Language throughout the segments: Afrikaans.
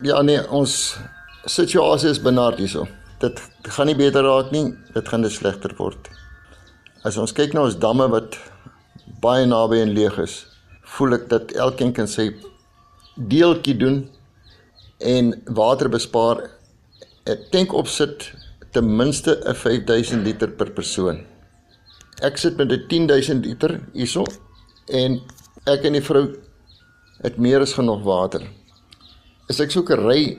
Ja nee, ons situasie is benard hierso. Dit gaan nie beter raak nie, dit gaan net slegter word. As ons kyk na ons damme wat baie naby en leeg is, voel ek dat elkeen kan sy deeltjie doen en water bespaar. 'n Tank opsit ten minste 'n 5000 liter per persoon. Ek sit met 'n 10000 liter hierso en ek en die vrou het meer as genoeg water. As ek soek 'n ry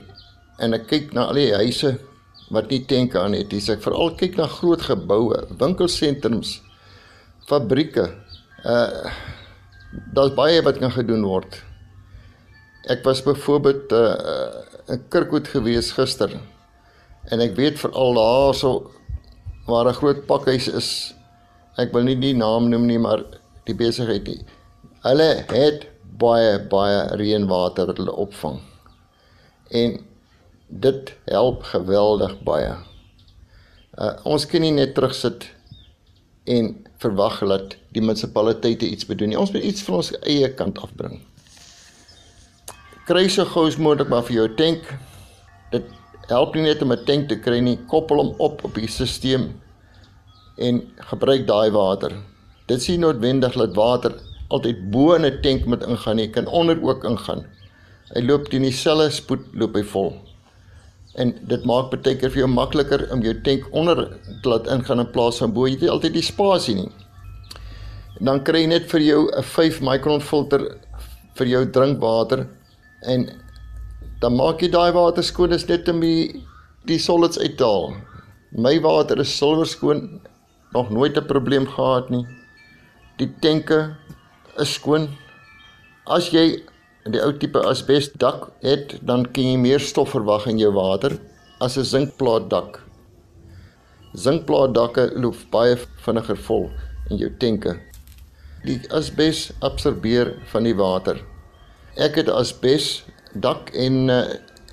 en ek kyk na al die huise wat nie tanke aan het nie, ek veral kyk na groot geboue, winkelsentrums, fabrieke. Uh daar's baie wat kan gedoen word. Ek was byvoorbeeld uh, in Kirkwood gewees gister en ek weet veral daarso waar 'n groot pakhuis is. Ek wil nie die naam noem nie, maar die besigheid nie. Hulle het baie baie reënwater wat hulle opvang. En dit help geweldig baie. Uh, ons kan nie net terugsit en verwag dat die munisipaliteite iets bedoel nie. Ons moet iets van ons eie kant afbring kry so gou as moontlik maar vir jou tank. Dit help nie net om 'n tank te kry nie, koppel hom op op die stelsel en gebruik daai water. Dit sien noodwendig dat water altyd bo in 'n tank moet ingaan nie, kan onder ook ingaan. Hy loop teen dieselfde spoed loop hy vol. En dit maak baie keer vir jou makliker om jou tank onder te laat ingaan in plaas van bo. Jy het altyd die spasie nie. En dan kry jy net vir jou 'n 5 micron filter vir jou drinkwater en dan maak jy daai water skoon is net om die die solids uit te haal. My water is silwer skoon, nog nooit 'n probleem gehad nie. Die tanke is skoon. As jy die ou tipe asbes dak het, dan kan jy meer stof verwag in jou water as 'n sinkplaat dak. Sinkplaat dakke loop baie vinniger vol in jou tanke. Die asbes absorbeer van die water ek het asbes dak en uh,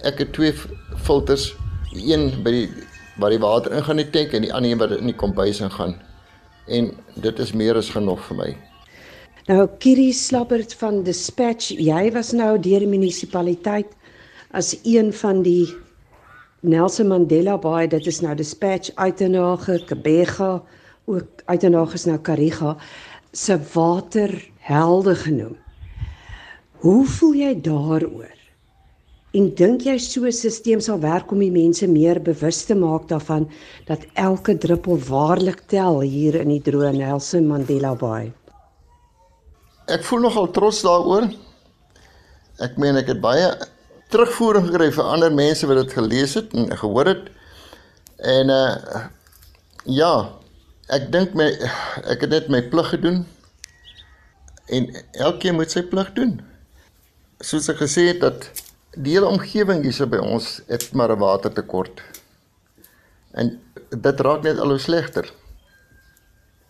ek het twee filters, een by die waar die water ingaan in die tank en die ander een wat in die kombuis ingaan. En dit is meer as genoeg vir my. Nou Kiri Slabbert van Dispatch, jy was nou deur die munisipaliteit as een van die Nelson Mandela Bay, dit is nou Dispatch Uitenhage, Kebega, ook Uitenhage is nou Kariga se waterhelde genoem. Hoe voel jy daaroor? En dink jy so 'n stelsel sal werk om die mense meer bewus te maak daarvan dat elke druppel waarlik tel hier in die droë Nelson Mandela Bay? Ek voel nogal trots daaroor. Ek meen ek het baie terugvoering gekry van ander mense wat dit gelees het en gehoor het. En uh ja, ek dink my ek het net my plig gedoen. En elkeen moet sy plig doen soos ek gesê het dat die hele omgewing hier by ons het maar 'n watertekort. En dit raak net al hoe slegter.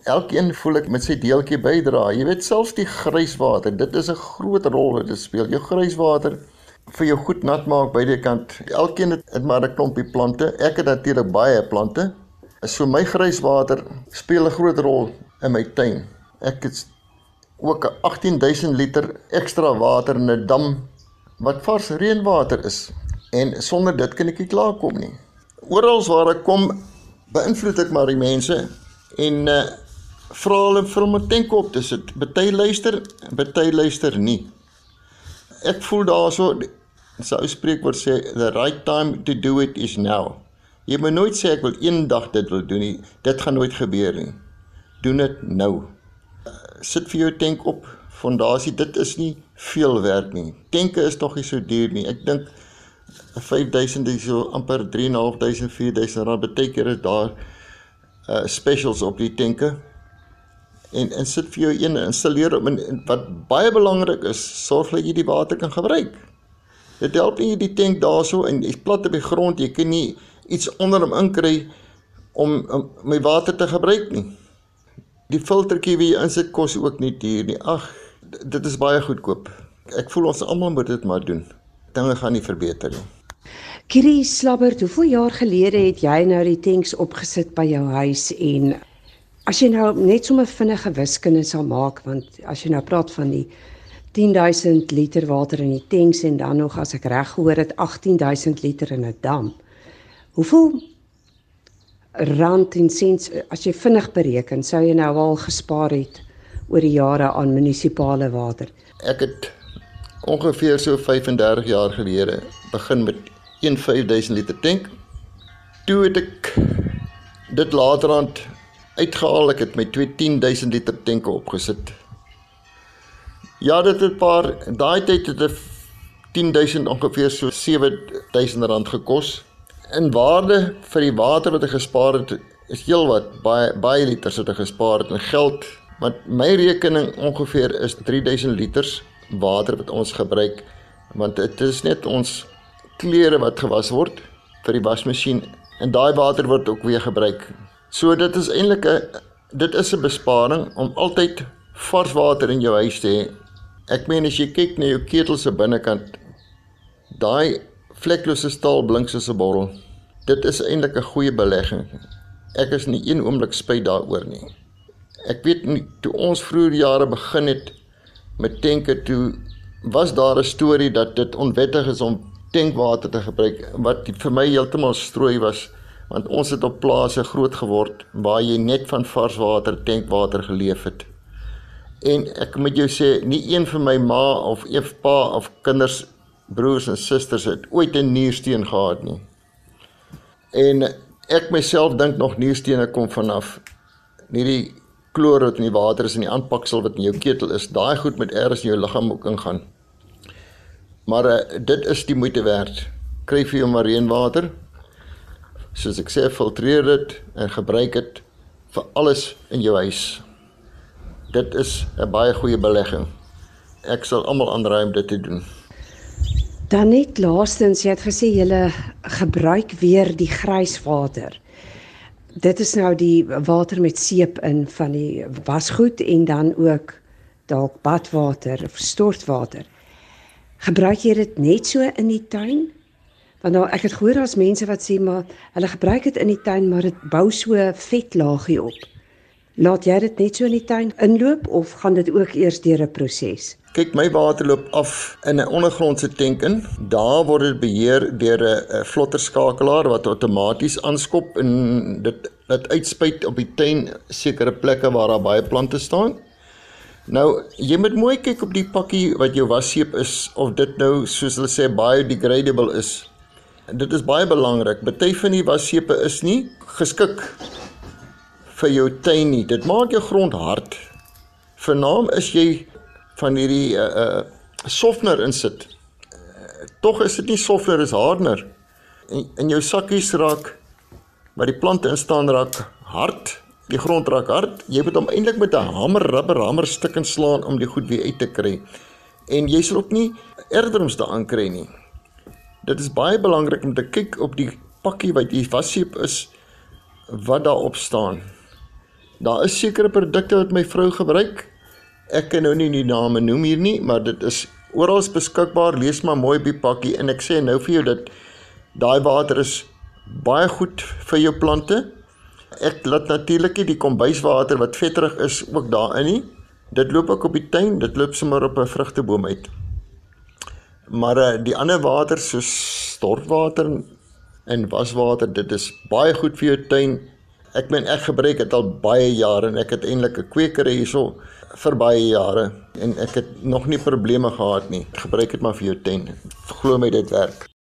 Elkeen voel ek met sy deeltjie bydra. Jy weet selfs die grijswater, dit is 'n groot rol wat dit speel. Jou grijswater vir jou goed nat maak by die kant. Elkeen het, het maar 'n klompie plante. Ek het natuurlik baie plante. So my grijswater speel 'n groot rol in my tuin. Ek het ook 18000 liter ekstra water in 'n dam wat vars reënwater is en sonder dit kan ek nie klaarkom nie. Oral waar ek kom, beïnvloed ek maar die mense en uh vra hulle vir om 'n tank op te sit. Party luister, party luister nie. Ek voel daarso sou spreekwoord sê the right time to do it is now. Jy moet nooit sê ek wil eendag dit wil doen nie. Dit gaan nooit gebeur nie. Doen dit nou sit vir jou tank op fondasie dit is nie veel werk nie tanke is tog nie so duur nie ek dink 5000 is so amper 3500 4000 rand baie keer is daar uh, specials op die tanke en en sit vir jou een installeer op en wat baie belangrik is sorg dat jy die water kan gebruik dit help nie die tank daarso en jy's plat op die grond jy kan nie iets onder hom inkry om, om my water te gebruik nie Die filtertjie wie jy insit kos ook nie duur nie. Ag, dit is baie goedkoop. Ek voel ons almal moet dit maar doen. Dinge gaan nie verbeter nie. Kiri Slabbert, hoeveel jaar gelede het jy nou die tanks opgesit by jou huis en as jy nou net sommer vinnige wiskunde sal maak want as jy nou praat van die 10000 liter water in die tanks en dan nog as ek reg gehoor het 18000 liter in 'n dam. Hoeveel rand en sents as jy vinnig bereken sou jy nou al gespaar het oor die jare aan munisipale water? Ek het ongeveer so 35 jaar gelede begin met 1 5000 liter tank. Toe het ek dit laterand uitgehaal. Ek het my 2 10000 liter tanke opgesit. Ja, dit het 'n paar daai tyd het dit 10000 ongeveer so 7000 rand gekos. In waarde vir die water wat ek gespaar het, is heelwat baie baie liters wat ek gespaar het in geld. Want my rekening ongeveer is 3000 liters water wat ons gebruik want dit is net ons klere wat gewas word vir die wasmasjien en daai water word ook weer gebruik. So dit is eintlik 'n dit is 'n besparing om altyd vars water in jou huis te hê. Ek meen as jy kyk na jou ketel se binnekant, daai vleklose staal blink soos 'n bottel. Dit is eintlik 'n goeie belegging. Ek is nie een oomblik spyt daaroor nie. Ek weet nie toe ons vroeër jare begin het met tanke toe was daar 'n storie dat dit onwettig is om tankwater te gebruik wat vir my heeltemal strooi was want ons het op plase groot geword waar jy net van vars water tankwater geleef het. En ek moet jou sê nie een van my ma of eef pa of kinders broers en susters het ooit 'n niersteen gehad nie. En ek myself dink nog nierstene kom vanaf nie die kloor wat in die water is en die aanpaksel wat in jou ketel is, daai goed met eers in jou liggaam ook ingaan. Maar uh, dit is die moeite werd. Kry vir jou reënwater. Soos ek sê, filtreer dit en gebruik dit vir alles in jou huis. Dit is 'n baie goeie belegging. Ek sal almal aanraai om dit te doen. Dan net laastens, jy het gesê jy gebruik weer die grijswater. Dit is nou die water met seep in van die wasgoed en dan ook dalk badwater of stortwater. Gebruik jy dit net so in die tuin? Want nou ek het gehoor daar's mense wat sê maar hulle gebruik dit in die tuin maar dit bou so vetlaagie op. Laat jy dit net so in die tuin inloop of gaan dit ook eers deur 'n proses? Kyk, my water loop af in 'n ondergrondse tank in. Daar word dit beheer deur 'n vlotterskakelaar wat outomaties aanskop en dit dit uitspuit op die tuin sekere plekke waar daar baie plante staan. Nou, jy moet mooi kyk op die pakkie wat jou wasseep is of dit nou soos hulle sê biodegradable is. Dit is baie belangrik. Party van die wasseepe is nie geskik vir jou tuin nie. Dit maak jou grond hard. Vernaam is jy van hierdie uh uh softener insit. Uh, Tog is dit nie softener, is harder. En in jou sakkies raak waar die plante in staan raak hard die grond raak hard. Jy moet hom eintlik met 'n hamer, rubber hamer stik en slaan om die goed weer uit te kry. En jy sal ook nie erderings daaraan kry nie. Dit is baie belangrik om te kyk op die pakkie wat jy vasseep is wat daarop staan. Daar is sekere produkte wat my vrou gebruik. Ek kan nou nie die name noem hier nie, maar dit is oral beskikbaar. Lees maar mooi op die pakkie en ek sê nou vir jou dat daai water is baie goed vir jou plante Ek laat natuurlik die kombuiswater wat vetterig is ook daarin nie. Dit loop ook op die tuin, dit loop sommer op 'n vrugteboom uit. Maar uh, die ander water soos stortwater en waswater, dit is baie goed vir jou tuin. Ek meen ek gebruik dit al baie jare en ek het eintlik 'n kwekery hierso vir baie jare en ek het nog nie probleme gehad nie. Gebruik dit maar vir jou tuin. Glo my dit werk.